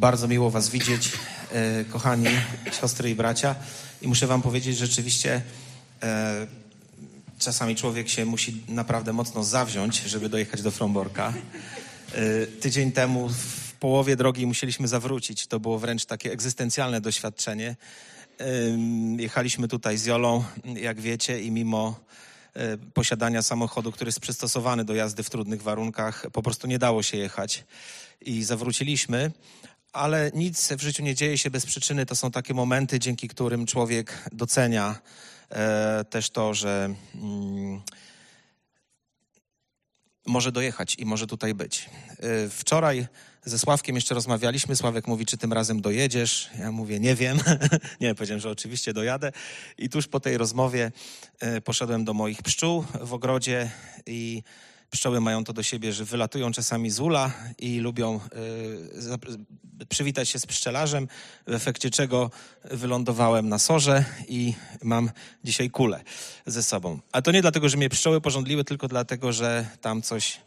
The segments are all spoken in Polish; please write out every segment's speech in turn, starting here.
Bardzo miło Was widzieć, e, kochani siostry i bracia. I muszę Wam powiedzieć, że rzeczywiście e, czasami człowiek się musi naprawdę mocno zawziąć, żeby dojechać do Fromborka. E, tydzień temu w połowie drogi musieliśmy zawrócić. To było wręcz takie egzystencjalne doświadczenie. Jechaliśmy tutaj z Jolą, jak wiecie, i mimo posiadania samochodu, który jest przystosowany do jazdy w trudnych warunkach, po prostu nie dało się jechać i zawróciliśmy. Ale nic w życiu nie dzieje się bez przyczyny. To są takie momenty, dzięki którym człowiek docenia e, też to, że mm, może dojechać i może tutaj być. E, wczoraj ze Sławkiem jeszcze rozmawialiśmy. Sławek mówi, czy tym razem dojedziesz? Ja mówię, nie wiem. nie, powiedziałem, że oczywiście dojadę. I tuż po tej rozmowie e, poszedłem do moich pszczół w ogrodzie i Pszczoły mają to do siebie, że wylatują czasami z ula i lubią y, przywitać się z pszczelarzem, w efekcie czego wylądowałem na sorze i mam dzisiaj kulę ze sobą. A to nie dlatego, że mnie pszczoły porządliły, tylko dlatego, że tam coś,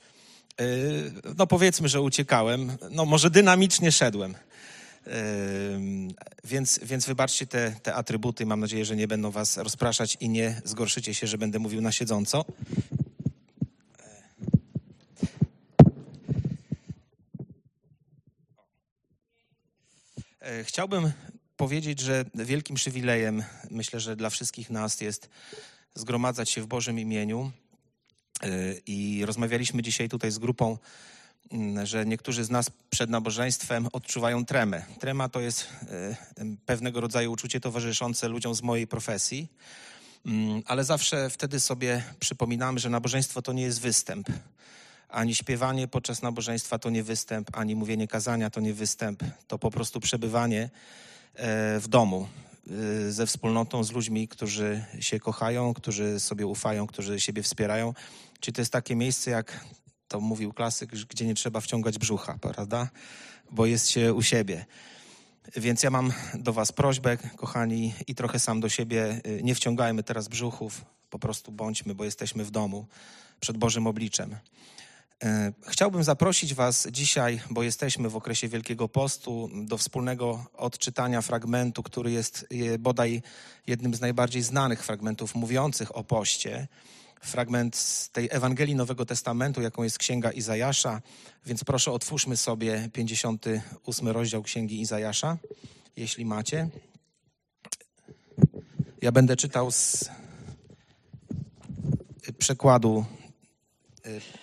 y, no powiedzmy, że uciekałem, no może dynamicznie szedłem. Yy, więc, więc wybaczcie te, te atrybuty. Mam nadzieję, że nie będą was rozpraszać i nie zgorszycie się, że będę mówił na siedząco. Chciałbym powiedzieć, że wielkim przywilejem, myślę, że dla wszystkich nas jest zgromadzać się w Bożym imieniu. E, I rozmawialiśmy dzisiaj tutaj z grupą, mm, że niektórzy z nas przed nabożeństwem odczuwają tremę. Trema to jest e, pewnego rodzaju uczucie towarzyszące ludziom z mojej profesji, mm, ale zawsze wtedy sobie przypominamy, że nabożeństwo to nie jest występ ani śpiewanie podczas nabożeństwa to nie występ, ani mówienie kazania to nie występ. To po prostu przebywanie e, w domu e, ze wspólnotą, z ludźmi, którzy się kochają, którzy sobie ufają, którzy siebie wspierają. Czyli to jest takie miejsce, jak to mówił klasyk, gdzie nie trzeba wciągać brzucha, prawda? Bo jest się u siebie. Więc ja mam do Was prośbę, kochani, i trochę sam do siebie. E, nie wciągajmy teraz brzuchów, po prostu bądźmy, bo jesteśmy w domu przed Bożym obliczem. E, chciałbym zaprosić Was dzisiaj, bo jesteśmy w okresie Wielkiego Postu, do wspólnego odczytania fragmentu, który jest bodaj jednym z najbardziej znanych fragmentów mówiących o poście. Fragment z tej Ewangelii Nowego Testamentu, jaką jest Księga Izajasza. Więc proszę, otwórzmy sobie 58 rozdział Księgi Izajasza, jeśli macie. Ja będę czytał z przekładu e, Y,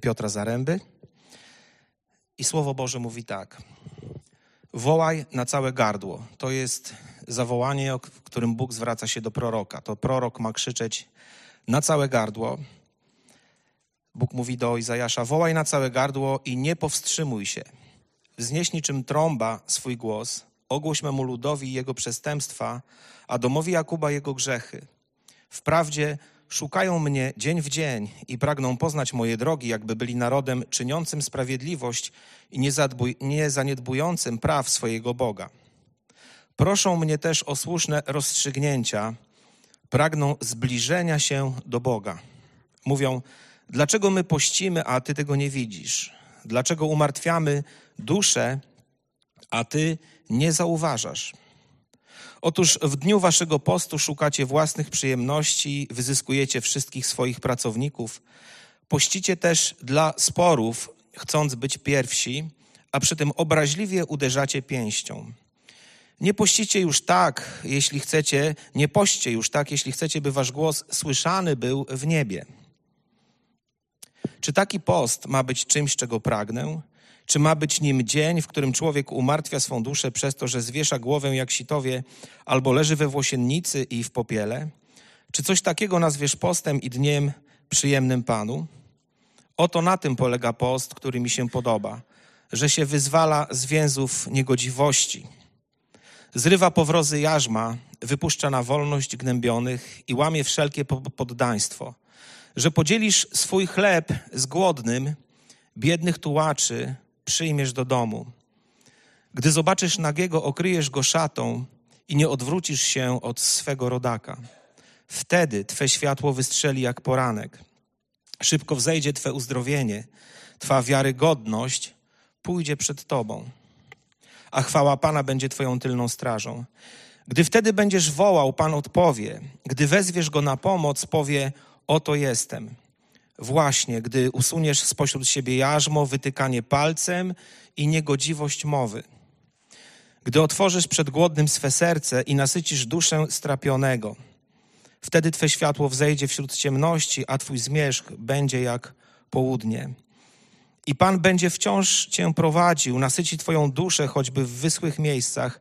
Piotra Zaręby. I Słowo Boże mówi tak. Wołaj na całe gardło. To jest zawołanie, w którym Bóg zwraca się do proroka. To prorok ma krzyczeć na całe gardło. Bóg mówi do Izajasza: Wołaj na całe gardło i nie powstrzymuj się. Wznieś niczym trąba swój głos, ogłoś memu ludowi jego przestępstwa, a domowi Jakuba jego grzechy. Wprawdzie Szukają mnie dzień w dzień i pragną poznać moje drogi, jakby byli narodem czyniącym sprawiedliwość i nie zaniedbującym praw swojego Boga. Proszą mnie też o słuszne rozstrzygnięcia, pragną zbliżenia się do Boga. Mówią, dlaczego my pościmy, a Ty tego nie widzisz? Dlaczego umartwiamy duszę, a Ty nie zauważasz? Otóż w dniu waszego postu szukacie własnych przyjemności, wyzyskujecie wszystkich swoich pracowników, pościcie też dla sporów, chcąc być pierwsi, a przy tym obraźliwie uderzacie pięścią. Nie pościcie już tak, jeśli chcecie, nie poście już tak, jeśli chcecie, by wasz głos słyszany był w niebie. Czy taki post ma być czymś, czego pragnę? Czy ma być nim dzień, w którym człowiek umartwia swą duszę przez to, że zwiesza głowę jak sitowie, albo leży we włosiennicy i w popiele? Czy coś takiego nazwiesz postem i dniem przyjemnym Panu? Oto na tym polega post, który mi się podoba, że się wyzwala z więzów niegodziwości. Zrywa powrozy jarzma, wypuszcza na wolność gnębionych i łamie wszelkie poddaństwo. Że podzielisz swój chleb z głodnym, biednych tułaczy, przyjmiesz do domu. Gdy zobaczysz nagiego, okryjesz go szatą i nie odwrócisz się od swego rodaka. Wtedy Twe światło wystrzeli jak poranek. Szybko wzejdzie Twe uzdrowienie, Twa wiarygodność pójdzie przed tobą, a chwała Pana będzie twoją tylną strażą. Gdy wtedy będziesz wołał, Pan odpowie. Gdy wezwiesz Go na pomoc, powie, oto jestem. Właśnie, gdy usuniesz spośród siebie jarzmo, wytykanie palcem i niegodziwość mowy. Gdy otworzysz przed głodnym swe serce i nasycisz duszę strapionego, wtedy Twe światło wzejdzie wśród ciemności, a Twój zmierzch będzie jak południe. I Pan będzie wciąż Cię prowadził, nasyci Twoją duszę choćby w wyschłych miejscach,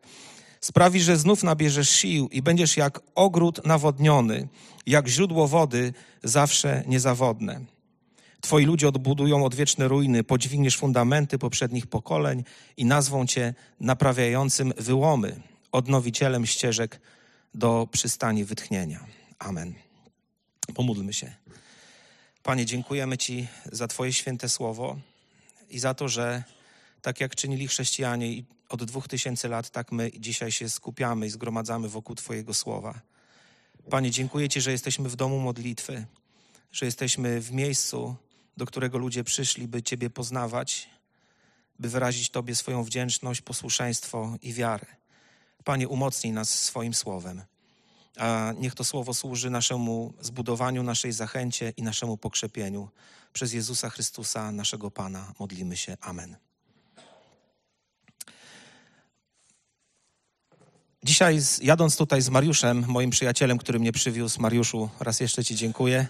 sprawi, że znów nabierzesz sił i będziesz jak ogród nawodniony, jak źródło wody zawsze niezawodne. Twoi ludzie odbudują odwieczne ruiny, podźwigniesz fundamenty poprzednich pokoleń i nazwą Cię naprawiającym wyłomy, odnowicielem ścieżek do przystani wytchnienia. Amen. Pomódlmy się. Panie, dziękujemy Ci za Twoje święte słowo i za to, że tak jak czynili chrześcijanie od dwóch tysięcy lat, tak my dzisiaj się skupiamy i zgromadzamy wokół Twojego słowa. Panie, dziękuję Ci, że jesteśmy w domu modlitwy, że jesteśmy w miejscu, do którego ludzie przyszli, by Ciebie poznawać, by wyrazić Tobie swoją wdzięczność, posłuszeństwo i wiarę. Panie, umocnij nas swoim słowem. A niech to słowo służy naszemu zbudowaniu, naszej zachęcie i naszemu pokrzepieniu. Przez Jezusa Chrystusa, naszego Pana, modlimy się. Amen. Dzisiaj, jadąc tutaj z Mariuszem, moim przyjacielem, który mnie przywiózł, Mariuszu, raz jeszcze Ci dziękuję.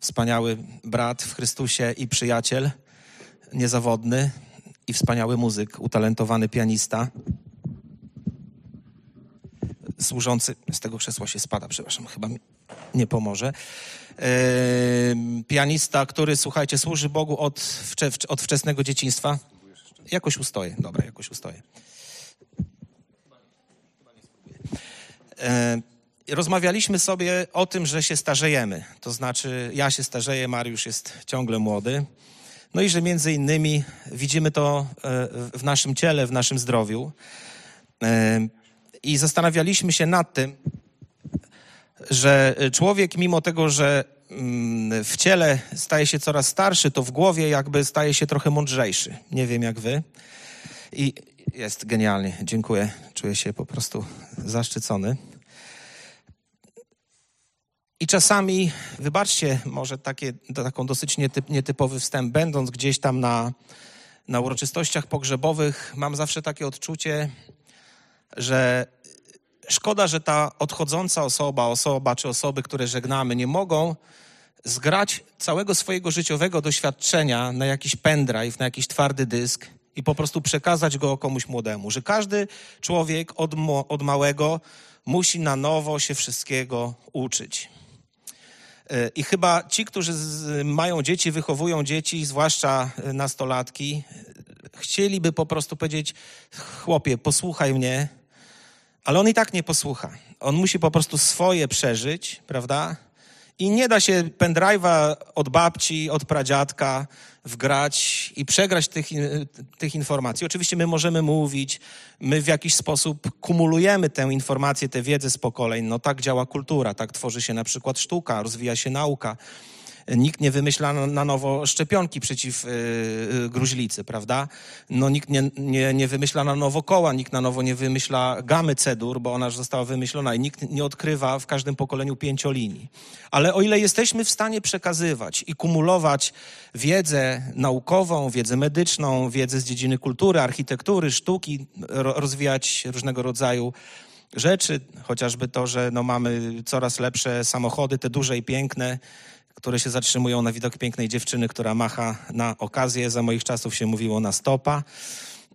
Wspaniały brat w Chrystusie i przyjaciel, niezawodny i wspaniały muzyk, utalentowany pianista. Służący, z tego krzesła się spada, przepraszam, chyba mi nie pomoże. Yy, pianista, który, słuchajcie, służy Bogu od, wcze, od wczesnego dzieciństwa. Jakoś ustoję, dobra, jakoś ustoję. Rozmawialiśmy sobie o tym, że się starzejemy. To znaczy, ja się starzeję, Mariusz jest ciągle młody. No i że między innymi widzimy to e, w naszym ciele, w naszym zdrowiu. E, I zastanawialiśmy się nad tym, że człowiek, mimo tego, że mm, w ciele staje się coraz starszy, to w głowie jakby staje się trochę mądrzejszy. Nie wiem jak wy. I jest genialnie, dziękuję. Czuję się po prostu zaszczycony. I czasami, wybaczcie, może takie, taką dosyć nietyp, nietypowy wstęp, będąc gdzieś tam na, na uroczystościach pogrzebowych, mam zawsze takie odczucie, że szkoda, że ta odchodząca osoba, osoba czy osoby, które żegnamy, nie mogą zgrać całego swojego życiowego doświadczenia na jakiś pendrive, na jakiś twardy dysk i po prostu przekazać go komuś młodemu. Że każdy człowiek od, od małego musi na nowo się wszystkiego uczyć. E, I chyba ci, którzy mają dzieci, wychowują dzieci, zwłaszcza e, nastolatki, chcieliby po prostu powiedzieć: Chłopie, posłuchaj mnie, ale on i tak nie posłucha. On musi po prostu swoje przeżyć, prawda? I nie da się pendrive'a od babci, od pradziadka wgrać i przegrać tych, tych informacji. Oczywiście my możemy mówić, my w jakiś sposób kumulujemy tę informację, tę wiedzę z pokoleń. No tak działa kultura, tak tworzy się na przykład sztuka, rozwija się nauka. Nikt nie wymyśla na nowo szczepionki przeciw yy, gruźlicy, prawda? No nikt nie, nie, nie wymyśla na nowo koła, nikt na nowo nie wymyśla gamy cedur, bo ona już została wymyślona i nikt nie odkrywa w każdym pokoleniu pięciolinii. Ale o ile jesteśmy w stanie przekazywać i kumulować wiedzę naukową, wiedzę medyczną, wiedzę z dziedziny kultury, architektury, sztuki, rozwijać różnego rodzaju rzeczy, chociażby to, że no mamy coraz lepsze samochody, te duże i piękne, które się zatrzymują na widok pięknej dziewczyny, która macha na okazję. Za moich czasów się mówiło na stopa.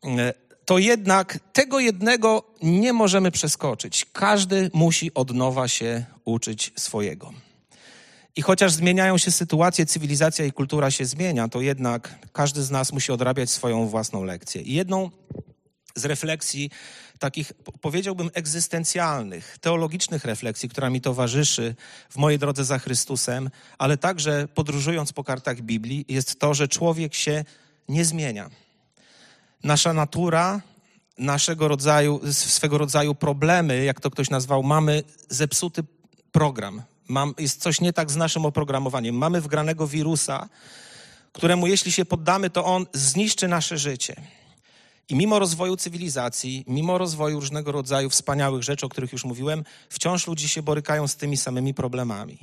E, to jednak tego jednego nie możemy przeskoczyć. Każdy musi od nowa się uczyć swojego. I chociaż zmieniają się sytuacje, cywilizacja i kultura się zmienia, to jednak każdy z nas musi odrabiać swoją własną lekcję. I jedną z refleksji takich, powiedziałbym, egzystencjalnych, teologicznych refleksji, która mi towarzyszy w mojej drodze za Chrystusem, ale także podróżując po kartach Biblii, jest to, że człowiek się nie zmienia. Nasza natura, naszego rodzaju, swego rodzaju problemy, jak to ktoś nazwał, mamy zepsuty program. Mam, jest coś nie tak z naszym oprogramowaniem. Mamy wgranego wirusa, któremu jeśli się poddamy, to on zniszczy nasze życie. I mimo rozwoju cywilizacji, mimo rozwoju różnego rodzaju wspaniałych rzeczy, o których już mówiłem, wciąż ludzie się borykają z tymi samymi problemami.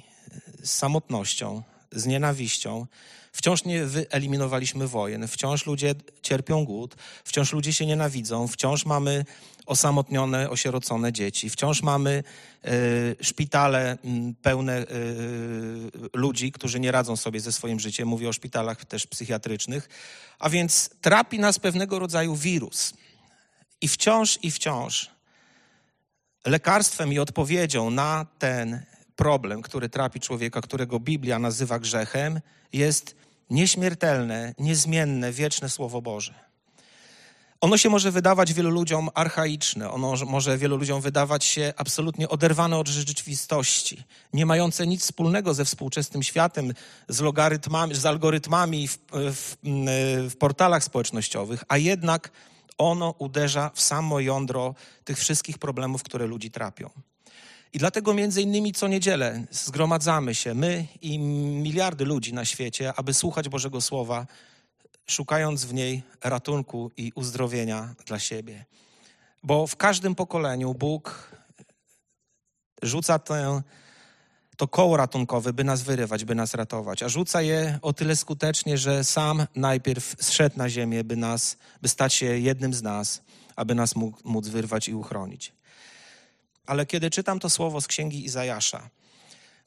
Z samotnością, z nienawiścią. Wciąż nie wyeliminowaliśmy wojen, wciąż ludzie cierpią głód, wciąż ludzie się nienawidzą, wciąż mamy osamotnione, osierocone dzieci, wciąż mamy y, szpitale pełne y, ludzi, którzy nie radzą sobie ze swoim życiem. Mówię o szpitalach też psychiatrycznych. A więc trapi nas pewnego rodzaju wirus. I wciąż, i wciąż lekarstwem i odpowiedzią na ten problem, który trapi człowieka, którego Biblia nazywa grzechem, jest nieśmiertelne, niezmienne, wieczne Słowo Boże. Ono się może wydawać wielu ludziom archaiczne, ono może wielu ludziom wydawać się absolutnie oderwane od rzeczywistości, nie mające nic wspólnego ze współczesnym światem, z logarytmami, z algorytmami w, w, w portalach społecznościowych, a jednak ono uderza w samo jądro tych wszystkich problemów, które ludzi trapią. I dlatego między innymi co niedzielę zgromadzamy się, my i miliardy ludzi na świecie, aby słuchać Bożego Słowa, szukając w niej ratunku i uzdrowienia dla siebie. Bo w każdym pokoleniu Bóg rzuca tę, to koło ratunkowe, by nas wyrywać, by nas ratować, a rzuca je o tyle skutecznie, że sam najpierw zszedł na ziemię, by, nas, by stać się jednym z nas, aby nas mógł, móc wyrwać i uchronić. Ale kiedy czytam to słowo z księgi Izajasza,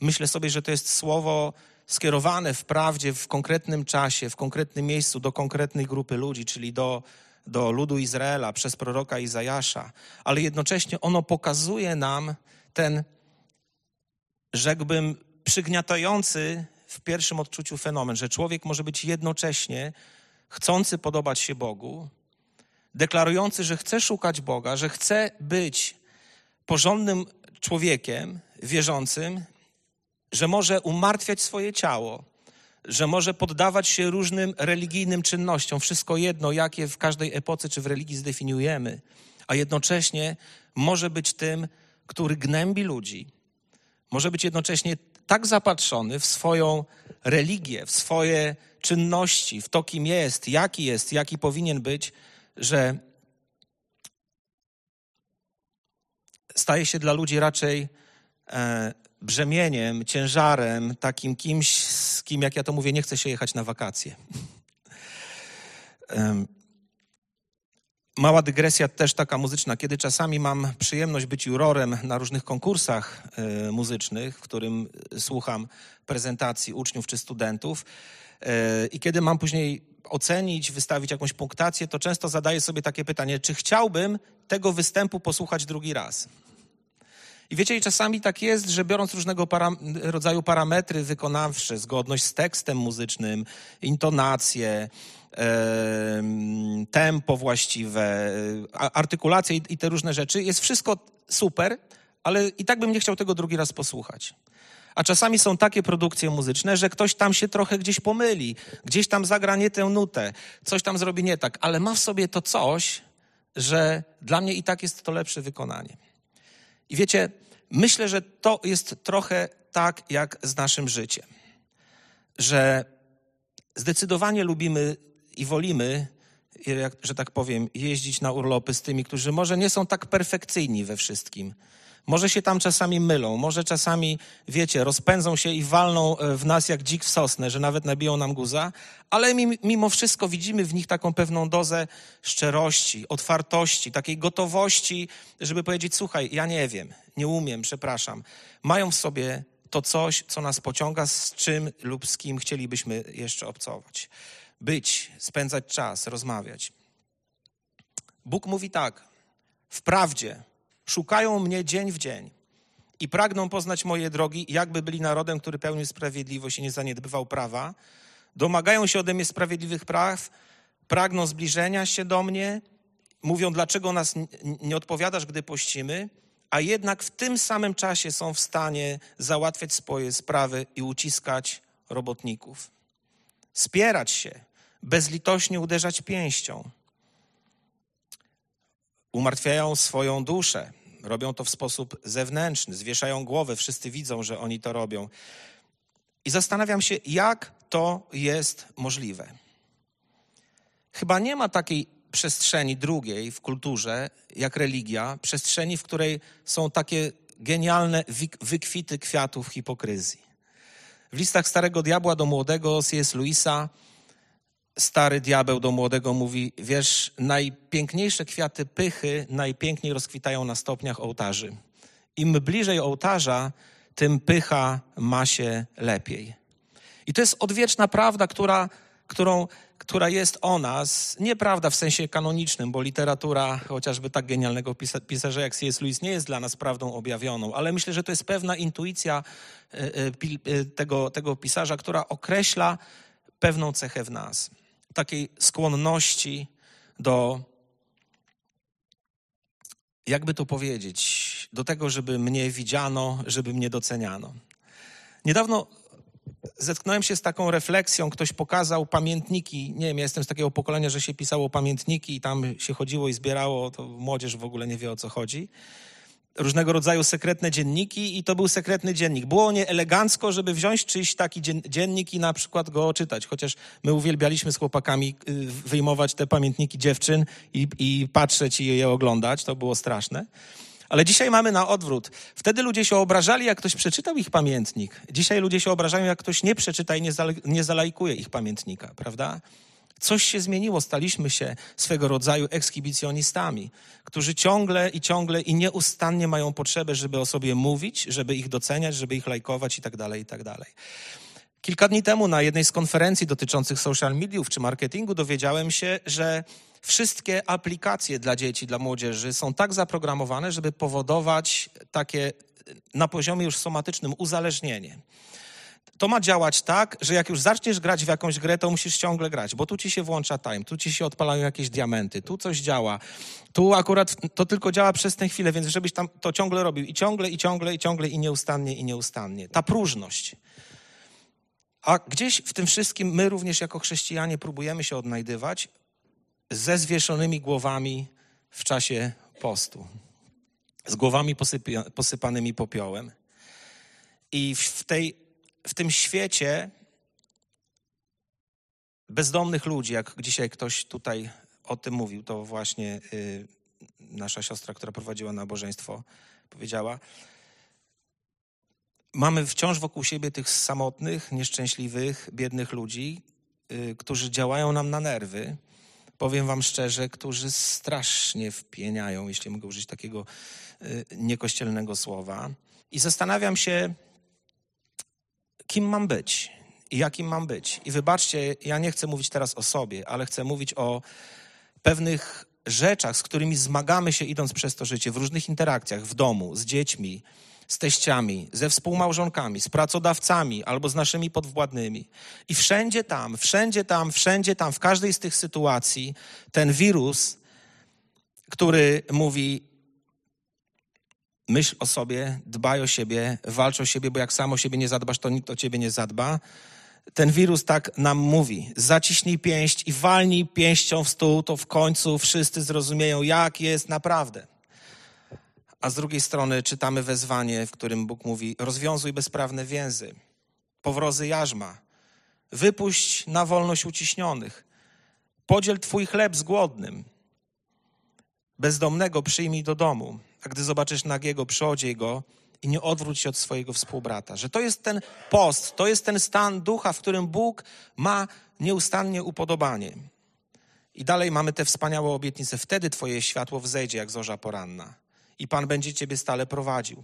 myślę sobie, że to jest słowo skierowane wprawdzie w konkretnym czasie, w konkretnym miejscu do konkretnej grupy ludzi, czyli do, do ludu Izraela przez proroka Izajasza, ale jednocześnie ono pokazuje nam ten, rzekłbym, przygniatający w pierwszym odczuciu fenomen, że człowiek może być jednocześnie chcący podobać się Bogu, deklarujący, że chce szukać Boga, że chce być porządnym człowiekiem, wierzącym, że może umartwiać swoje ciało, że może poddawać się różnym religijnym czynnościom, wszystko jedno, jakie w każdej epoce czy w religii zdefiniujemy, a jednocześnie może być tym, który gnębi ludzi, może być jednocześnie tak zapatrzony w swoją religię, w swoje czynności, w to, kim jest, jaki jest, jaki powinien być, że staje się dla ludzi raczej e, brzemieniem, ciężarem, takim kimś, z kim, jak ja to mówię, nie chce się jechać na wakacje. Mała dygresja też taka muzyczna. Kiedy czasami mam przyjemność być jurorem na różnych konkursach e, muzycznych, w którym słucham prezentacji uczniów czy studentów e, i kiedy mam później ocenić, wystawić jakąś punktację, to często zadaję sobie takie pytanie, czy chciałbym tego występu posłuchać drugi raz? I wiecie, i czasami tak jest, że biorąc różnego rodzaju parametry wykonawcze, zgodność z tekstem muzycznym, intonację, e, tempo właściwe, artykulację i, i te różne rzeczy, jest wszystko super, ale i tak bym nie chciał tego drugi raz posłuchać. A czasami są takie produkcje muzyczne, że ktoś tam się trochę gdzieś pomyli, gdzieś tam zagra nie tę nutę, coś tam zrobi nie tak, ale ma w sobie to coś, że dla mnie i tak jest to lepsze wykonanie. I wiecie, myślę, że to jest trochę tak jak z naszym życiem, że zdecydowanie lubimy i wolimy, że tak powiem, jeździć na urlopy z tymi, którzy może nie są tak perfekcyjni we wszystkim, może się tam czasami mylą, może czasami, wiecie, rozpędzą się i walną e, w nas jak dzik w sosnę, że nawet nabiją nam guza, ale mimo wszystko widzimy w nich taką pewną dozę szczerości, otwartości, takiej gotowości, żeby powiedzieć: Słuchaj, ja nie wiem, nie umiem, przepraszam. Mają w sobie to coś, co nas pociąga, z czym lub z kim chcielibyśmy jeszcze obcować. Być, spędzać czas, rozmawiać. Bóg mówi tak: wprawdzie Szukają mnie dzień w dzień i pragną poznać moje drogi, jakby byli narodem, który pełnił sprawiedliwość i nie zaniedbywał prawa. Domagają się ode mnie sprawiedliwych praw, pragną zbliżenia się do mnie, mówią, dlaczego nas nie odpowiadasz, gdy pościmy, a jednak w tym samym czasie są w stanie załatwiać swoje sprawy i uciskać robotników. Spierać się, bezlitośnie uderzać pięścią umartwiają swoją duszę. Robią to w sposób zewnętrzny, zwieszają głowę, wszyscy widzą, że oni to robią. I zastanawiam się, jak to jest możliwe. Chyba nie ma takiej przestrzeni drugiej w kulturze, jak religia, przestrzeni, w której są takie genialne wykwity kwiatów hipokryzji. W listach Starego Diabła do Młodego C.S. Louisa stary diabeł do młodego mówi, wiesz, najpiękniejsze kwiaty pychy najpiękniej rozkwitają na stopniach ołtarzy. Im bliżej ołtarza, tym pycha ma się lepiej. I to jest odwieczna prawda, która, którą, która jest o nas, nieprawda w sensie kanonicznym, bo literatura chociażby tak genialnego pisarza jak C.S. Lewis nie jest dla nas prawdą objawioną, ale myślę, że to jest pewna intuicja e, e, e, tego, tego pisarza, która określa pewną cechę w nas. Takiej skłonności do, jakby to powiedzieć, do tego, żeby mnie widziano, żeby mnie doceniano. Niedawno zetknąłem się z taką refleksją, ktoś pokazał pamiętniki, nie wiem, ja jestem z takiego pokolenia, że się pisało pamiętniki i tam się chodziło i zbierało, to młodzież w ogóle nie wie o co chodzi. Różnego rodzaju sekretne dzienniki i to był sekretny dziennik. Było nie elegancko, żeby wziąć czyjś taki dziennik i na przykład go czytać, chociaż my uwielbialiśmy z chłopakami y, wyjmować te pamiętniki dziewczyn i, i patrzeć i je oglądać, to było straszne. Ale dzisiaj mamy na odwrót. Wtedy ludzie się obrażali, jak ktoś przeczytał ich pamiętnik. Dzisiaj ludzie się obrażają, jak ktoś nie przeczyta i nie, nie zalajkuje ich pamiętnika, prawda? Coś się zmieniło, staliśmy się swego rodzaju ekshibicjonistami, którzy ciągle i ciągle i nieustannie mają potrzebę, żeby o sobie mówić, żeby ich doceniać, żeby ich lajkować i tak dalej, i tak. Kilka dni temu na jednej z konferencji dotyczących social mediów czy marketingu dowiedziałem się, że wszystkie aplikacje dla dzieci, dla młodzieży są tak zaprogramowane, żeby powodować takie na poziomie już somatycznym uzależnienie. To ma działać tak, że jak już zaczniesz grać w jakąś grę, to musisz ciągle grać, bo tu ci się włącza time, tu ci się odpalają jakieś diamenty, tu coś działa. Tu akurat to tylko działa przez tę chwilę, więc żebyś tam to ciągle robił i ciągle, i ciągle, i ciągle, i nieustannie, i nieustannie. Ta próżność. A gdzieś w tym wszystkim my również jako chrześcijanie próbujemy się odnajdywać, ze zwieszonymi głowami w czasie postu, z głowami posypanymi popiołem. I w, tej, w tym świecie bezdomnych ludzi, jak dzisiaj ktoś tutaj o tym mówił, to właśnie y, nasza siostra, która prowadziła nabożeństwo, powiedziała. Mamy wciąż wokół siebie tych samotnych, nieszczęśliwych, biednych ludzi, y, którzy działają nam na nerwy, powiem wam szczerze, którzy strasznie wpieniają, jeśli mogę użyć takiego y, niekościelnego słowa. I zastanawiam się, kim mam być i jakim mam być. I wybaczcie, ja nie chcę mówić teraz o sobie, ale chcę mówić o pewnych rzeczach, z którymi zmagamy się idąc przez to życie, w różnych interakcjach, w domu, z dziećmi, z teściami, ze współmałżonkami, z pracodawcami albo z naszymi podwładnymi. I wszędzie tam, wszędzie tam, wszędzie tam, w każdej z tych sytuacji ten wirus, który mówi: myśl o sobie, dbaj o siebie, walcz o siebie, bo jak sam o siebie nie zadbasz, to nikt o ciebie nie zadba. Ten wirus tak nam mówi: zaciśnij pięść i walnij pięścią w stół, to w końcu wszyscy zrozumieją, jak jest naprawdę. A z drugiej strony czytamy wezwanie, w którym Bóg mówi: rozwiązuj bezprawne więzy, powrozy jarzma, wypuść na wolność uciśnionych, podziel twój chleb z głodnym, bezdomnego przyjmij do domu, a gdy zobaczysz nagiego, przyodziej go i nie odwróć się od swojego współbrata. Że to jest ten post, to jest ten stan ducha, w którym Bóg ma nieustannie upodobanie. I dalej mamy te wspaniałe obietnice. Wtedy Twoje światło wzejdzie jak zorza poranna i Pan będzie Ciebie stale prowadził.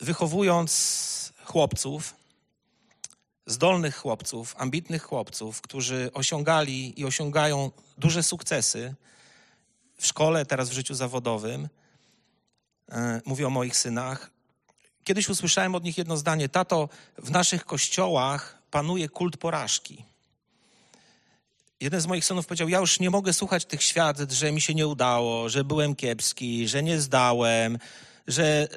Wychowując chłopców, zdolnych chłopców, ambitnych chłopców, którzy osiągali i osiągają duże sukcesy w szkole, teraz w życiu zawodowym, e, mówię o moich synach. Kiedyś usłyszałem od nich jedno zdanie: Tato, w naszych kościołach panuje kult porażki jeden z moich synów powiedział: Ja już nie mogę słuchać tych świadectw, że mi się nie udało, że byłem kiepski, że nie zdałem, że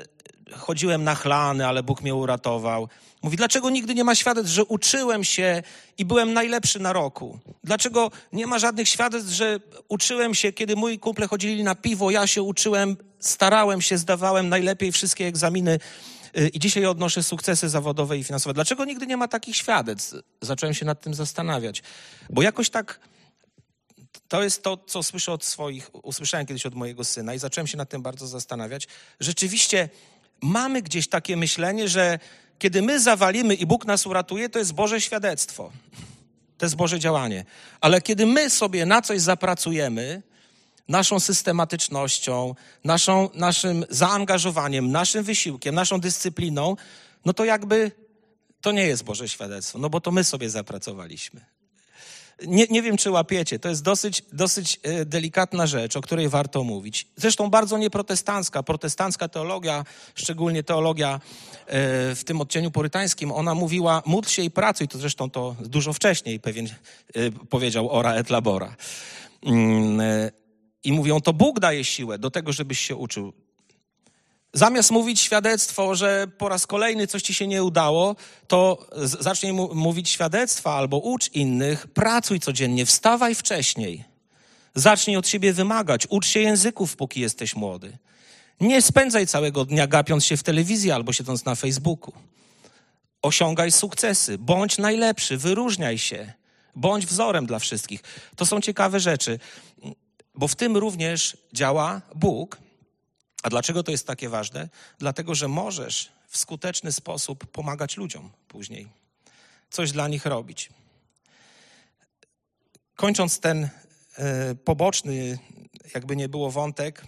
chodziłem na chlany, ale Bóg mnie uratował. Mówi, dlaczego nigdy nie ma świadectw, że uczyłem się i byłem najlepszy na roku? Dlaczego nie ma żadnych świadectw, że uczyłem się, kiedy moi kumple chodzili na piwo, ja się uczyłem, starałem się, zdawałem najlepiej wszystkie egzaminy y, i dzisiaj odnoszę sukcesy zawodowe i finansowe. Dlaczego nigdy nie ma takich świadectw? Zacząłem się nad tym zastanawiać. Bo jakoś tak to jest to, co słyszę od swoich, usłyszałem kiedyś od mojego syna i zacząłem się nad tym bardzo zastanawiać. Rzeczywiście mamy gdzieś takie myślenie, że kiedy my zawalimy i Bóg nas uratuje, to jest Boże świadectwo. To jest Boże działanie. Ale kiedy my sobie na coś zapracujemy, naszą systematycznością, naszą, naszym zaangażowaniem, naszym wysiłkiem, naszą dyscypliną, no to jakby to nie jest Boże świadectwo, no bo to my sobie zapracowaliśmy. Nie, nie wiem, czy łapiecie. To jest dosyć, dosyć e, delikatna rzecz, o której warto mówić. Zresztą bardzo nieprotestancka. Protestancka teologia, szczególnie teologia e, w tym odcieniu purytańskim, ona mówiła módl się i pracuj. To zresztą to dużo wcześniej pewien e, powiedział ora et labora. Mm, I mówią, to Bóg daje siłę do tego, żebyś się uczył. Zamiast mówić świadectwo, że po raz kolejny coś ci się nie udało, to zacznij mówić świadectwa albo ucz innych, pracuj codziennie, wstawaj wcześniej. Zacznij od siebie wymagać, ucz się języków, póki jesteś młody. Nie spędzaj całego dnia gapiąc się w telewizji albo siedząc na Facebooku. Osiągaj sukcesy, bądź najlepszy, wyróżniaj się, bądź wzorem dla wszystkich. To są ciekawe rzeczy, bo w tym również działa Bóg a dlaczego to jest takie ważne? Dlatego, że możesz w skuteczny sposób pomagać ludziom później, coś dla nich robić. Kończąc ten e, poboczny, jakby nie było wątek,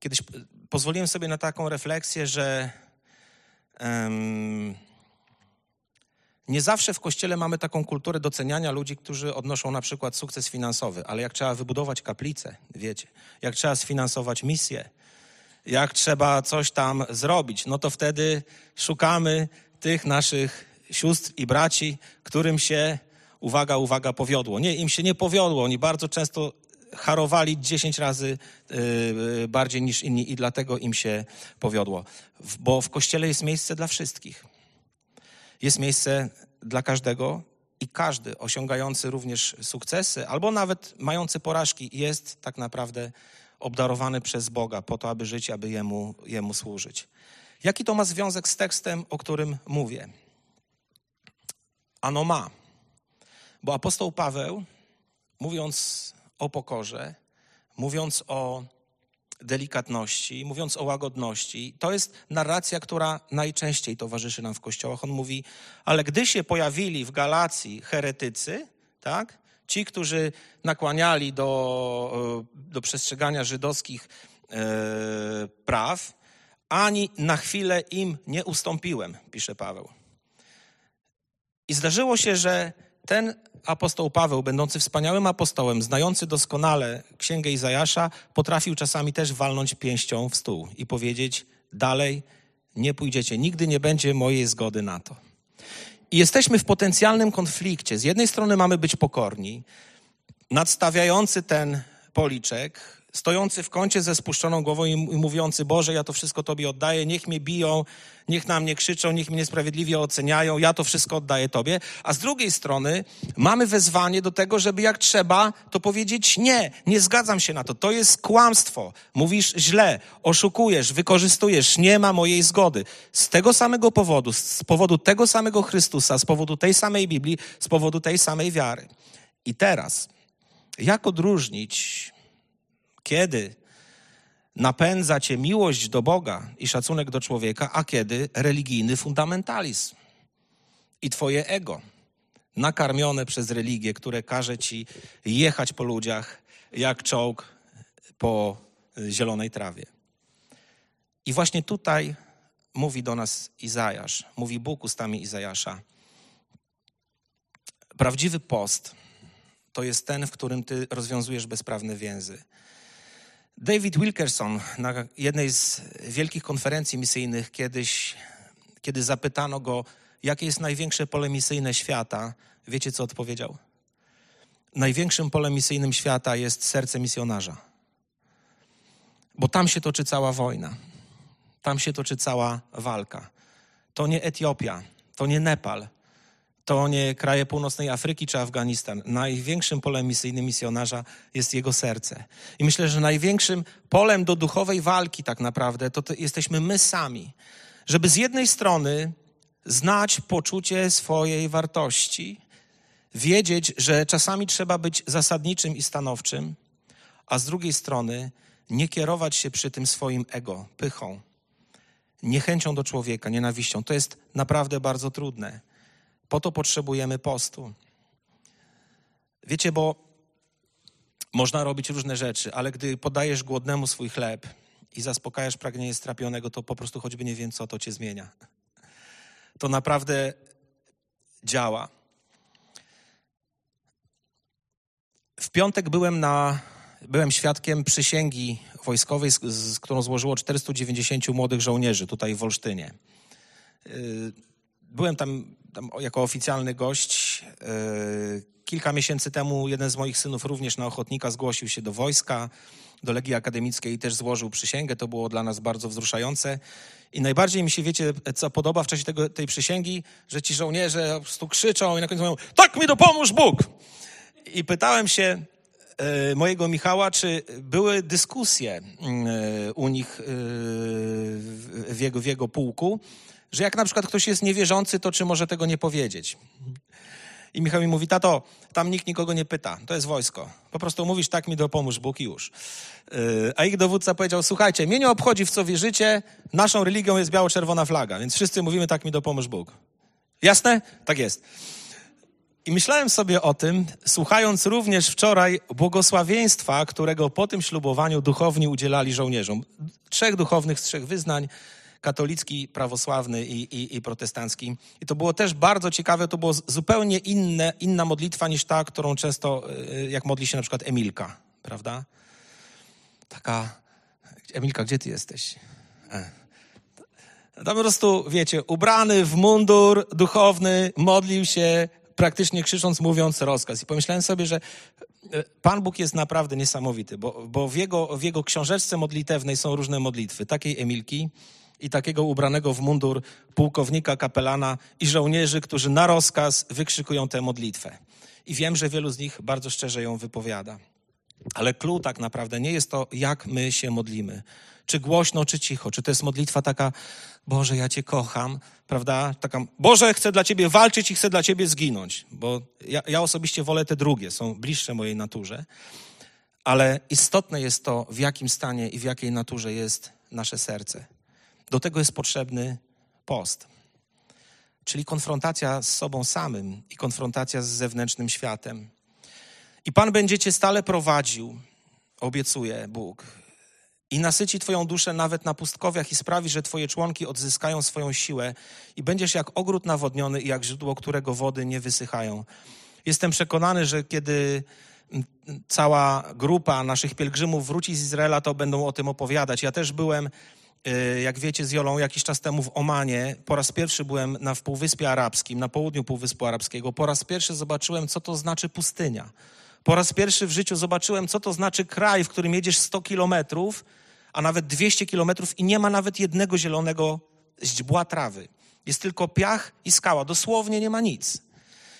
kiedyś pozwoliłem sobie na taką refleksję, że. Nie zawsze w kościele mamy taką kulturę doceniania ludzi, którzy odnoszą na przykład sukces finansowy, ale jak trzeba wybudować kaplicę, wiecie, jak trzeba sfinansować misję, jak trzeba coś tam zrobić, no to wtedy szukamy tych naszych sióstr i braci, którym się, uwaga, uwaga, powiodło. Nie, im się nie powiodło. Oni bardzo często harowali 10 razy yy, bardziej niż inni i dlatego im się powiodło. Bo w kościele jest miejsce dla wszystkich. Jest miejsce dla każdego i każdy osiągający również sukcesy, albo nawet mający porażki, jest tak naprawdę obdarowany przez Boga po to, aby żyć, aby Jemu, jemu służyć. Jaki to ma związek z tekstem, o którym mówię? Ano ma. Bo apostoł Paweł, mówiąc o pokorze, mówiąc o delikatności, mówiąc o łagodności. To jest narracja, która najczęściej towarzyszy nam w kościołach. On mówi, ale gdy się pojawili w Galacji heretycy, tak, ci, którzy nakłaniali do, e, do przestrzegania żydowskich e, praw, ani na chwilę im nie ustąpiłem, pisze Paweł. I zdarzyło się, że ten apostoł Paweł, będący wspaniałym apostołem, znający doskonale księgę Izajasza, potrafił czasami też walnąć pięścią w stół i powiedzieć: Dalej nie pójdziecie, nigdy nie będzie mojej zgody na to. I jesteśmy w potencjalnym konflikcie. Z jednej strony mamy być pokorni, nadstawiający ten policzek, stojący w kącie ze spuszczoną głową i mówiący: Boże, ja to wszystko Tobie oddaję, niech mnie biją, niech na mnie krzyczą, niech mnie niesprawiedliwie oceniają, ja to wszystko oddaję Tobie. A z drugiej strony mamy wezwanie do tego, żeby jak trzeba, to powiedzieć: Nie, nie zgadzam się na to, to jest kłamstwo, mówisz źle, oszukujesz, wykorzystujesz, nie ma mojej zgody. Z tego samego powodu, z powodu tego samego Chrystusa, z powodu tej samej Biblii, z powodu tej samej wiary. I teraz, jak odróżnić kiedy napędza cię miłość do Boga i szacunek do człowieka, a kiedy religijny fundamentalizm i twoje ego, nakarmione przez religię, które każe ci jechać po ludziach jak czołg po zielonej trawie. I właśnie tutaj mówi do nas Izajasz, mówi Bóg ustami Izajasza. Prawdziwy post to jest ten, w którym ty rozwiązujesz bezprawne więzy. David Wilkerson na jednej z wielkich konferencji misyjnych kiedyś, kiedy zapytano go, jakie jest największe pole misyjne świata, wiecie co odpowiedział? Największym polem misyjnym świata jest serce misjonarza. Bo tam się toczy cała wojna. Tam się toczy cała walka. To nie Etiopia, to nie Nepal, to nie kraje północnej Afryki czy Afganistan. Największym polem misyjnym misjonarza jest jego serce. I myślę, że największym polem do duchowej walki tak naprawdę to, to jesteśmy my sami. Żeby z jednej strony znać poczucie swojej wartości, wiedzieć, że czasami trzeba być zasadniczym i stanowczym, a z drugiej strony nie kierować się przy tym swoim ego, pychą, niechęcią do człowieka, nienawiścią. To jest naprawdę bardzo trudne. Po to potrzebujemy postu. Wiecie, bo można robić różne rzeczy, ale gdy podajesz głodnemu swój chleb i zaspokajasz pragnienie strapionego, to po prostu choćby nie wiem co, to cię zmienia. To naprawdę działa. W piątek byłem na byłem świadkiem przysięgi wojskowej, z, z, którą złożyło 490 młodych żołnierzy tutaj w Olsztynie. Y, byłem tam, tam jako oficjalny gość. Y, kilka miesięcy temu jeden z moich synów również na ochotnika zgłosił się do wojska, do Legii Akademickiej i też złożył przysięgę. To było dla nas bardzo wzruszające. I najbardziej mi się, wiecie, co podoba w czasie tego, tej przysięgi, że ci żołnierze po prostu krzyczą i na końcu mówią, tak mi dopomóż Bóg! I pytałem się, E, mojego Michała, czy były dyskusje mm, e, u nich e, w jego, w jego pułku, że jak na przykład ktoś jest niewierzący, to czy może tego nie powiedzieć? I Michał mi mówi, tato, tam nikt nikogo nie pyta, to jest wojsko. Po prostu mówisz, tak mi dopomóż Bóg i już. A ich dowódca powiedział, słuchajcie, mnie nie obchodzi w co wierzycie, naszą religią jest biało-czerwona flaga, więc wszyscy mówimy, tak mi dopomóż Bóg. Jasne? Tak jest. I myślałem sobie o tym, słuchając również wczoraj błogosławieństwa, którego po tym ślubowaniu duchowni udzielali żołnierzom. Trzech duchownych z trzech wyznań, katolicki, prawosławny i, i, i, protestancki. I to było też bardzo ciekawe, to było zupełnie inne, inna modlitwa niż ta, którą często, y, jak modli się na przykład Emilka, prawda? Taka, Emilka, gdzie ty jesteś? E. Tam po prostu, wiecie, ubrany w mundur duchowny, modlił się, praktycznie krzycząc, mówiąc rozkaz. I pomyślałem sobie, że e, Pan Bóg jest naprawdę niesamowity, bo, bo w, jego, w jego książeczce modlitewnej są różne modlitwy. Takiej Emilki i takiego ubranego w mundur pułkownika, kapelana i żołnierzy, którzy na rozkaz wykrzykują tę modlitwę. I wiem, że wielu z nich bardzo szczerze ją wypowiada. Ale clue tak naprawdę nie jest to, jak my się modlimy. Czy głośno, czy cicho. Czy to jest modlitwa taka, Boże, ja Cię kocham, prawda? Taka, Boże, chcę dla Ciebie walczyć i chcę dla Ciebie zginąć. Bo ja, ja osobiście wolę te drugie, są bliższe mojej naturze. Ale istotne jest to, w jakim stanie i w jakiej naturze jest nasze serce. Do tego jest potrzebny post. Czyli konfrontacja z sobą samym i konfrontacja z zewnętrznym światem. I Pan będzie cię stale prowadził, obiecuje Bóg, i nasyci Twoją duszę nawet na pustkowiach i sprawi, że Twoje członki odzyskają swoją siłę i będziesz jak ogród nawodniony i jak źródło, którego wody nie wysychają. Jestem przekonany, że kiedy cała grupa naszych pielgrzymów wróci z Izraela, to będą o tym opowiadać. Ja też byłem, jak wiecie, z Jolą jakiś czas temu w Omanie. Po raz pierwszy byłem na Półwyspie Arabskim, na południu Półwyspu Arabskiego. Po raz pierwszy zobaczyłem, co to znaczy pustynia. Po raz pierwszy w życiu zobaczyłem, co to znaczy kraj, w którym jedziesz 100 kilometrów, a nawet 200 kilometrów i nie ma nawet jednego zielonego źdźbła trawy. Jest tylko piach i skała. Dosłownie nie ma nic.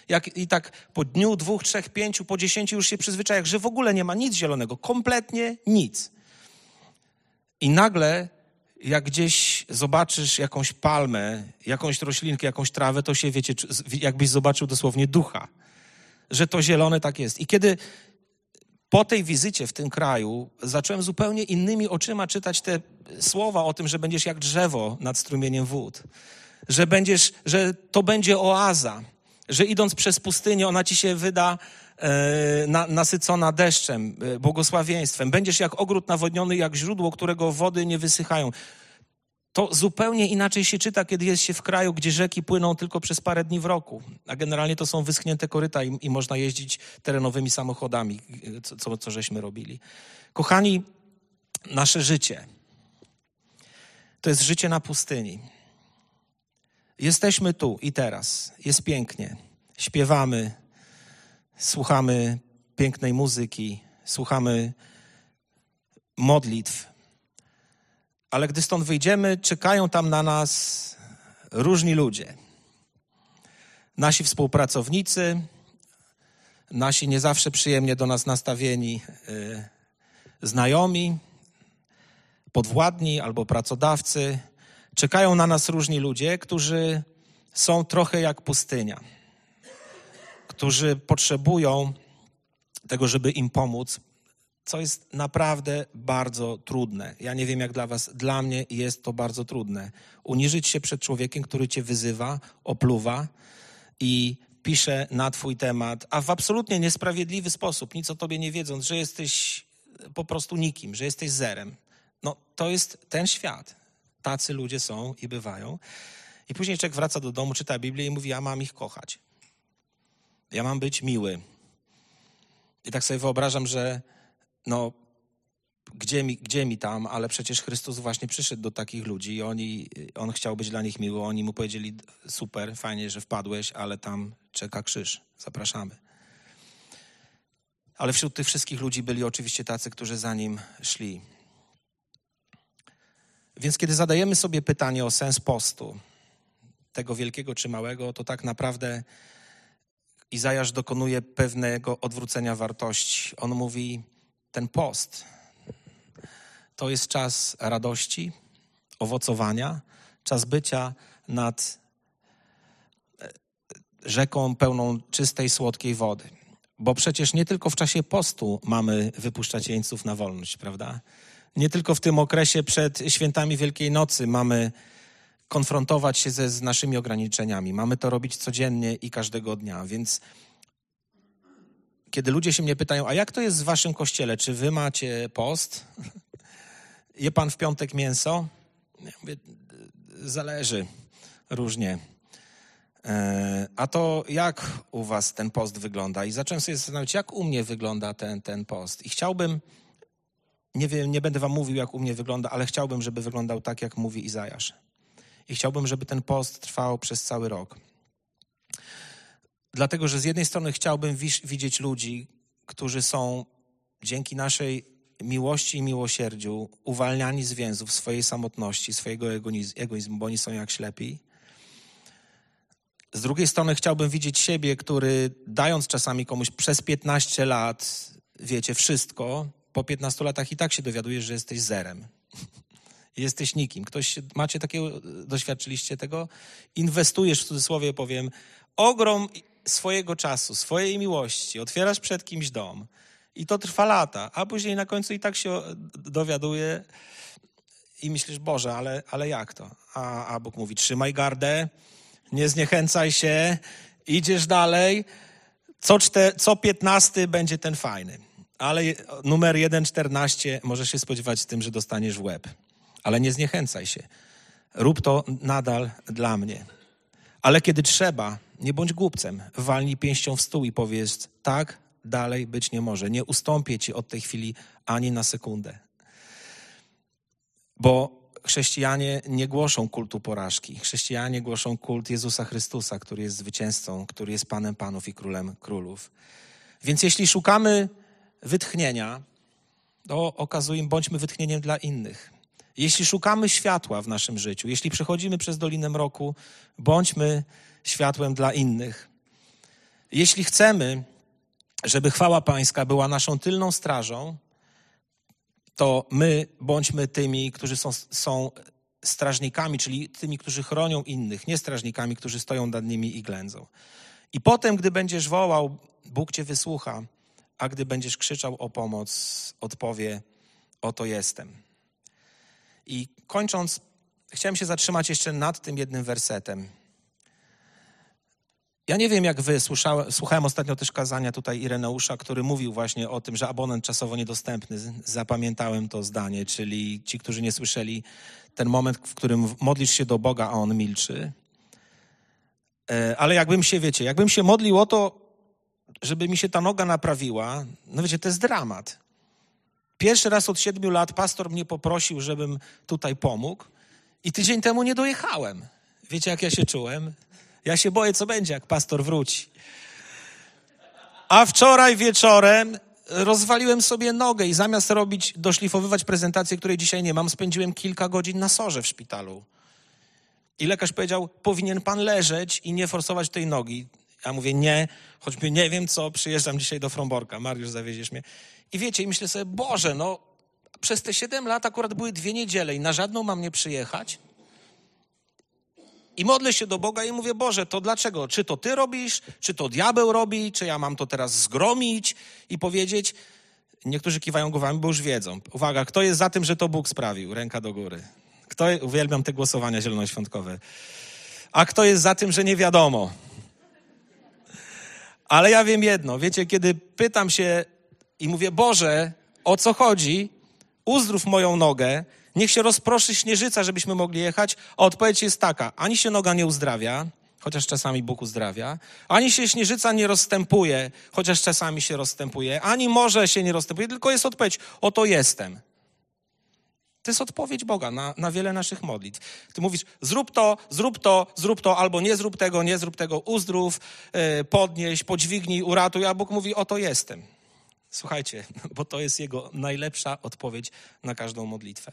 Jak, I tak po dniu, dwóch, trzech, pięciu, po dziesięciu już się przyzwyczajasz, że w ogóle nie ma nic zielonego. Kompletnie nic. I nagle, jak gdzieś zobaczysz jakąś palmę, jakąś roślinkę, jakąś trawę, to się, wiecie, jakbyś zobaczył dosłownie ducha że to zielone tak jest. I kiedy po tej wizycie w tym kraju zacząłem zupełnie innymi oczyma czytać te słowa o tym, że będziesz jak drzewo nad strumieniem wód, że będziesz, że to będzie oaza, że idąc przez pustynię ona ci się wyda na, nasycona deszczem, e, błogosławieństwem. Będziesz jak ogród nawodniony, jak źródło, którego wody nie wysychają. To zupełnie inaczej się czyta, kiedy jest się w kraju, gdzie rzeki płyną tylko przez parę dni w roku, a generalnie to są wyschnięte koryta i, i można jeździć terenowymi samochodami, co, co, co żeśmy robili. Kochani, nasze życie to jest życie na pustyni. Jesteśmy tu i teraz. Jest pięknie. Śpiewamy, słuchamy pięknej muzyki, słuchamy modlitw, ale gdy stąd wyjdziemy, czekają tam na nas różni ludzie. nasi współpracownicy, nasi nie zawsze przyjemnie do nas nastawieni y, znajomi, podwładni albo pracodawcy. Czekają na nas różni ludzie, którzy są trochę jak pustynia, którzy potrzebują tego, żeby im pomóc, co jest naprawdę bardzo trudne. Ja nie wiem jak dla Was, dla mnie jest to bardzo trudne. Uniżyć się przed człowiekiem, który Cię wyzywa, opluwa i pisze na Twój temat, a w absolutnie niesprawiedliwy sposób, nic o Tobie nie wiedząc, że jesteś po prostu nikim, że jesteś zerem. No to jest ten świat. Tacy ludzie są i bywają. I później człowiek wraca do domu, czyta Biblię i mówi: Ja mam ich kochać. Ja mam być miły. I tak sobie wyobrażam, że no, gdzie mi, gdzie mi tam, ale przecież Chrystus właśnie przyszedł do takich ludzi i oni, on chciał być dla nich miły. Oni mu powiedzieli: Super, fajnie, że wpadłeś, ale tam czeka krzyż. Zapraszamy. Ale wśród tych wszystkich ludzi byli oczywiście tacy, którzy za nim szli. Więc kiedy zadajemy sobie pytanie o sens postu, tego wielkiego czy małego, to tak naprawdę Izajasz dokonuje pewnego odwrócenia wartości. On mówi, ten post to jest czas radości, owocowania, czas bycia nad e, rzeką pełną czystej, słodkiej wody. Bo przecież nie tylko w czasie postu mamy wypuszczać jeńców na wolność, prawda? Nie tylko w tym okresie przed świętami Wielkiej Nocy mamy konfrontować się ze, z naszymi ograniczeniami. Mamy to robić codziennie i każdego dnia. Więc kiedy ludzie się mnie pytają, a jak to jest w waszym kościele? Czy wy macie post? Je pan w piątek mięso? Ja mówię, zależy różnie. E, a to jak u was ten post wygląda? I zacząłem sobie zastanawiać, jak u mnie wygląda ten, ten post. I chciałbym, nie wiem, nie będę wam mówił, jak u mnie wygląda, ale chciałbym, żeby wyglądał tak, jak mówi Izajasz. I chciałbym, żeby ten post trwał przez cały rok. Dlatego, że z jednej strony chciałbym widzieć ludzi, którzy są dzięki naszej miłości i miłosierdziu uwalniani z więzów swojej samotności, swojego egoizmu, bo oni są jak ślepi. Z drugiej strony chciałbym widzieć siebie, który dając czasami komuś przez 15 lat, wiecie, wszystko, po 15 latach i tak się dowiadujesz, że jesteś zerem. Jesteś nikim. Ktoś, macie takiego, doświadczyliście tego? Inwestujesz, w cudzysłowie powiem, ogrom swojego czasu, swojej miłości, otwierasz przed kimś dom i to trwa lata, a później na końcu i tak się dowiaduje i myślisz, Boże, ale, ale jak to? A, a Bóg mówi, trzymaj gardę, nie zniechęcaj się, idziesz dalej, co, czter, co 15 będzie ten fajny. Ale numer 1,14 możesz się spodziewać z tym, że dostaniesz w łeb. Ale nie zniechęcaj się. Rób to nadal dla mnie. Ale kiedy trzeba, nie bądź głupcem. Walnij pięścią w stół i powiedz, tak dalej być nie może. Nie ustąpię ci od tej chwili ani na sekundę. Bo chrześcijanie nie głoszą kultu porażki. Chrześcijanie głoszą kult Jezusa Chrystusa, który jest zwycięzcą, który jest Panem Panów i Królem Królów. Więc jeśli szukamy wytchnienia, to okazujmy, bądźmy wytchnieniem dla innych. Jeśli szukamy światła w naszym życiu, jeśli przechodzimy przez Dolinę Mroku, bądźmy światłem dla innych. Jeśli chcemy, żeby chwała Pańska była naszą tylną strażą, to my bądźmy tymi, którzy są, są strażnikami, czyli tymi, którzy chronią innych, nie strażnikami, którzy stoją nad nimi i ględzą. I potem, gdy będziesz wołał, Bóg cię wysłucha, a gdy będziesz krzyczał o pomoc, odpowie: Oto jestem. I kończąc, chciałem się zatrzymać jeszcze nad tym jednym wersetem. Ja nie wiem, jak wy, słyszałem, słuchałem ostatnio też kazania tutaj Ireneusza, który mówił właśnie o tym, że abonent czasowo niedostępny. Zapamiętałem to zdanie, czyli ci, którzy nie słyszeli, ten moment, w którym modlisz się do Boga, a On milczy. E, ale jakbym się, wiecie, jakbym się modlił o to, żeby mi się ta noga naprawiła, no wiecie, to jest dramat. Pierwszy raz od siedmiu lat pastor mnie poprosił, żebym tutaj pomógł i tydzień temu nie dojechałem. Wiecie, jak ja się czułem? Ja się boję, co będzie, jak pastor wróci. A wczoraj wieczorem rozwaliłem sobie nogę i zamiast robić, doszlifowywać prezentację, której dzisiaj nie mam, spędziłem kilka godzin na sorze w szpitalu. I lekarz powiedział, powinien pan leżeć i nie forsować tej nogi. Ja mówię, nie, choćby nie wiem co, przyjeżdżam dzisiaj do Fromborka, Mariusz, zawieziesz mnie. I wiecie, i myślę sobie, Boże, no, przez te siedem lat akurat były dwie niedziele i na żadną mam nie przyjechać. I modlę się do Boga i mówię, Boże, to dlaczego? Czy to Ty robisz? Czy to diabeł robi? Czy ja mam to teraz zgromić i powiedzieć? Niektórzy kiwają głowami, bo już wiedzą. Uwaga, kto jest za tym, że to Bóg sprawił? Ręka do góry. Kto, uwielbiam te głosowania zielonoświątkowe. A kto jest za tym, że nie wiadomo? Ale ja wiem jedno. Wiecie, kiedy pytam się i mówię, Boże, o co chodzi? Uzdrów moją nogę, niech się rozproszy śnieżyca, żebyśmy mogli jechać. A odpowiedź jest taka, ani się noga nie uzdrawia, chociaż czasami Bóg uzdrawia, ani się śnieżyca nie rozstępuje, chociaż czasami się rozstępuje, ani morze się nie rozstępuje, tylko jest odpowiedź, oto jestem. To jest odpowiedź Boga na, na wiele naszych modlitw. Ty mówisz, zrób to, zrób to, zrób to, albo nie zrób tego, nie zrób tego, uzdrów, yy, podnieś, podźwignij, uratuj, a Bóg mówi, oto jestem. Słuchajcie, bo to jest Jego najlepsza odpowiedź na każdą modlitwę.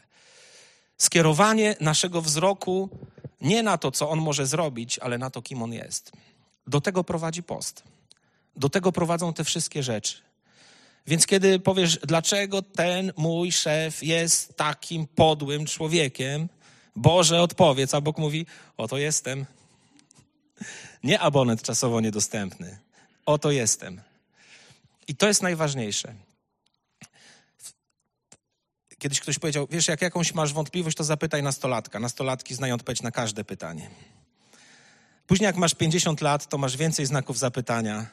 Skierowanie naszego wzroku nie na to, co On może zrobić, ale na to, kim On jest. Do tego prowadzi post. Do tego prowadzą te wszystkie rzeczy. Więc kiedy powiesz, dlaczego ten mój szef jest takim podłym człowiekiem, Boże, odpowiedz, a Bóg mówi, oto jestem. Nie abonent czasowo niedostępny. Oto jestem. I to jest najważniejsze. Kiedyś ktoś powiedział, wiesz, jak jakąś masz wątpliwość, to zapytaj nastolatka. Nastolatki znają odpowiedź na każde pytanie. Później jak masz 50 lat, to masz więcej znaków zapytania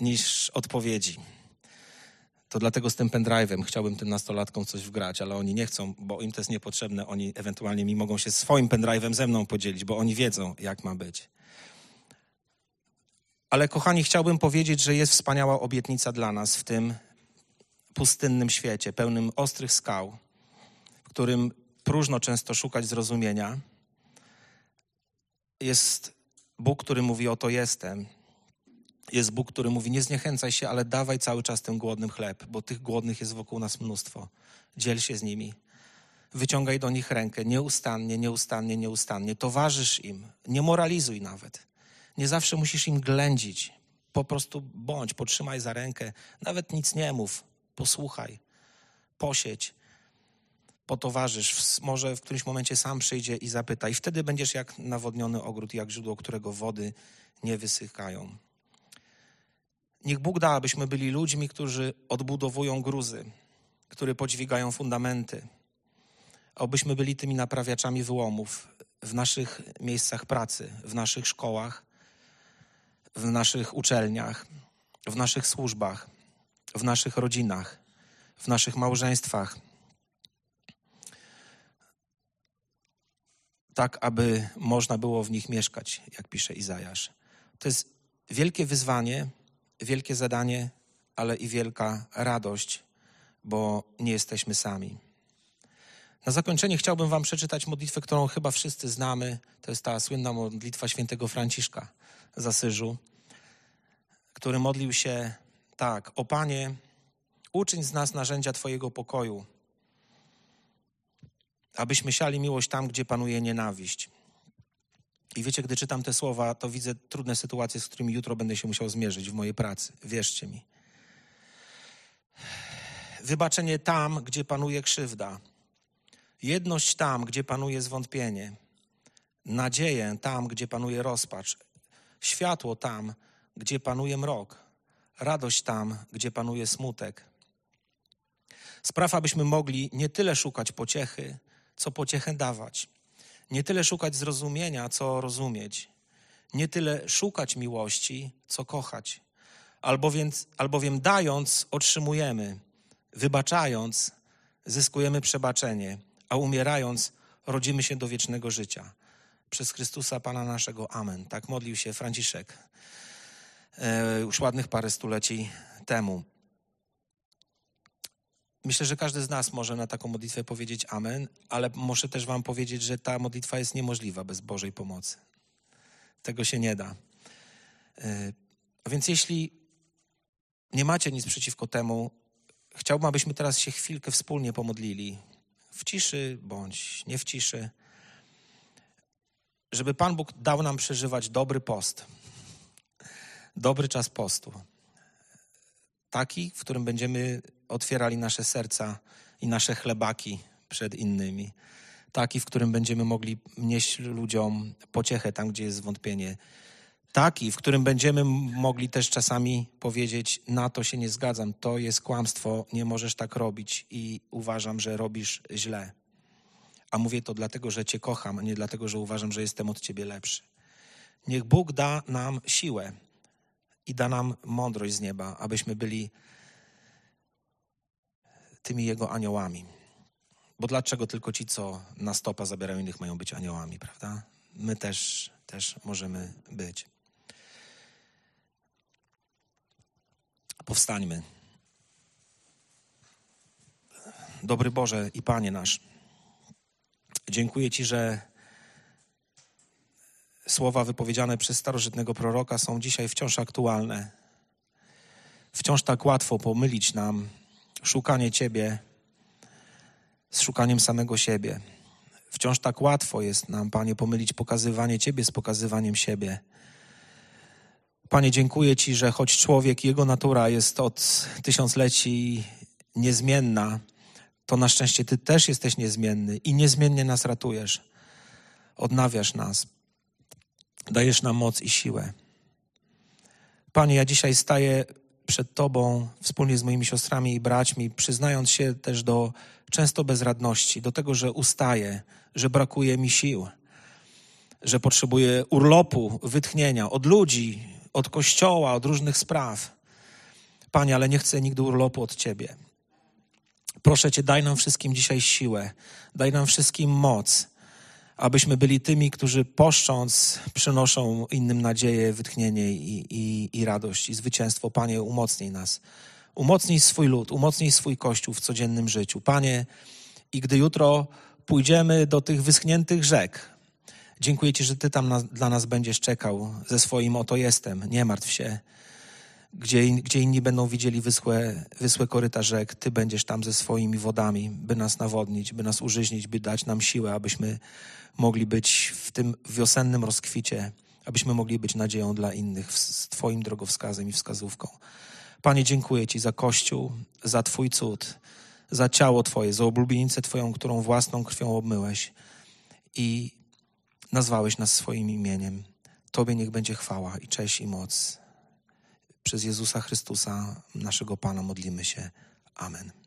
niż odpowiedzi. To dlatego z tym pendrive'em chciałbym tym nastolatkom coś wgrać, ale oni nie chcą, bo im to jest niepotrzebne. Oni ewentualnie mi mogą się swoim pendrive'em ze mną podzielić, bo oni wiedzą, jak ma być. Ale kochani, chciałbym powiedzieć, że jest wspaniała obietnica dla nas w tym pustynnym świecie, pełnym ostrych skał, w którym próżno często szukać zrozumienia. Jest Bóg, który mówi: Oto jestem. Jest Bóg, który mówi: Nie zniechęcaj się, ale dawaj cały czas tym głodnym chleb, bo tych głodnych jest wokół nas mnóstwo. Dziel się z nimi. Wyciągaj do nich rękę nieustannie, nieustannie, nieustannie. Towarzysz im. Nie moralizuj nawet. Nie zawsze musisz im ględzić. Po prostu bądź, potrzymaj za rękę. Nawet nic nie mów. Posłuchaj. Posiedź. Potowarzysz. Może w którymś momencie sam przyjdzie i zapyta. I wtedy będziesz jak nawodniony ogród, jak źródło, którego wody nie wysychają. Niech Bóg da, abyśmy byli ludźmi, którzy odbudowują gruzy, które podźwigają fundamenty. Abyśmy byli tymi naprawiaczami wyłomów w naszych miejscach pracy, w naszych szkołach, w naszych uczelniach, w naszych służbach, w naszych rodzinach, w naszych małżeństwach. Tak, aby można było w nich mieszkać, jak pisze Izajasz. To jest wielkie wyzwanie, wielkie zadanie, ale i wielka radość, bo nie jesteśmy sami. Na zakończenie chciałbym Wam przeczytać modlitwę, którą chyba wszyscy znamy. To jest ta słynna modlitwa świętego Franciszka z Asyżu, który modlił się tak: O Panie, uczyń z nas narzędzia Twojego pokoju, abyśmy siali miłość tam, gdzie panuje nienawiść. I wiecie, gdy czytam te słowa, to widzę trudne sytuacje, z którymi jutro będę się musiał zmierzyć w mojej pracy. Wierzcie mi. Wybaczenie tam, gdzie panuje krzywda. Jedność tam, gdzie panuje zwątpienie. Nadzieję tam, gdzie panuje rozpacz. Światło tam, gdzie panuje mrok. Radość tam, gdzie panuje smutek. Spraw, abyśmy mogli nie tyle szukać pociechy, co pociechę dawać nie tyle szukać zrozumienia, co rozumieć. Nie tyle szukać miłości, co kochać. Albowiem, albowiem dając, otrzymujemy. Wybaczając, zyskujemy przebaczenie. A umierając, rodzimy się do wiecznego życia. Przez Chrystusa Pana naszego. Amen. Tak modlił się Franciszek e, już ładnych parę stuleci temu. Myślę, że każdy z nas może na taką modlitwę powiedzieć Amen, ale muszę też Wam powiedzieć, że ta modlitwa jest niemożliwa bez Bożej pomocy. Tego się nie da. E, a więc jeśli nie macie nic przeciwko temu, chciałbym, abyśmy teraz się chwilkę wspólnie pomodlili. W ciszy bądź nie w ciszy. żeby Pan Bóg dał nam przeżywać dobry post, dobry czas postu. Taki, w którym będziemy otwierali nasze serca i nasze chlebaki przed innymi. Taki, w którym będziemy mogli nieść ludziom pociechę tam, gdzie jest zwątpienie. Taki, w którym będziemy mogli też czasami powiedzieć: Na to się nie zgadzam, to jest kłamstwo, nie możesz tak robić i uważam, że robisz źle. A mówię to dlatego, że Cię kocham, a nie dlatego, że uważam, że jestem od Ciebie lepszy. Niech Bóg da nam siłę i da nam mądrość z nieba, abyśmy byli tymi Jego aniołami. Bo dlaczego tylko ci, co na stopa zabierają innych, mają być aniołami, prawda? My też, też możemy być. Powstańmy. Dobry Boże i Panie nasz, dziękuję Ci, że słowa wypowiedziane przez starożytnego proroka są dzisiaj wciąż aktualne. Wciąż tak łatwo pomylić nam szukanie Ciebie z szukaniem samego siebie. Wciąż tak łatwo jest nam, Panie, pomylić pokazywanie Ciebie z pokazywaniem siebie. Panie, dziękuję Ci, że choć człowiek, jego natura jest od tysiącleci niezmienna, to na szczęście Ty też jesteś niezmienny i niezmiennie nas ratujesz. Odnawiasz nas. Dajesz nam moc i siłę. Panie, ja dzisiaj staję przed Tobą wspólnie z moimi siostrami i braćmi, przyznając się też do często bezradności, do tego, że ustaję, że brakuje mi sił, że potrzebuję urlopu, wytchnienia od ludzi, od kościoła, od różnych spraw. Panie, ale nie chcę nigdy urlopu od Ciebie. Proszę Cię, daj nam wszystkim dzisiaj siłę, daj nam wszystkim moc, abyśmy byli tymi, którzy poszcząc przynoszą innym nadzieję, wytchnienie i, i, i radość i zwycięstwo. Panie, umocnij nas. Umocnij swój lud, umocnij swój kościół w codziennym życiu. Panie, i gdy jutro pójdziemy do tych wyschniętych rzek, dziękuję Ci, że Ty tam na, dla nas będziesz czekał ze swoim oto jestem, nie martw się. Gdzie, gdzie inni będą widzieli wyschłe, wyschłe koryta rzek, Ty będziesz tam ze swoimi wodami, by nas nawodnić, by nas użyźnić, by dać nam siłę, abyśmy mogli być w tym wiosennym rozkwicie, abyśmy mogli być nadzieją dla innych, z Twoim drogowskazem i wskazówką. Panie, dziękuję Ci za Kościół, za Twój cud, za ciało Twoje, za oblubienicę Twoją, którą własną krwią obmyłeś i nazwałeś nas swoim imieniem. Tobie niech będzie chwała i cześć i moc. Przez Jezusa Chrystusa, naszego Pana, modlimy się. Amen.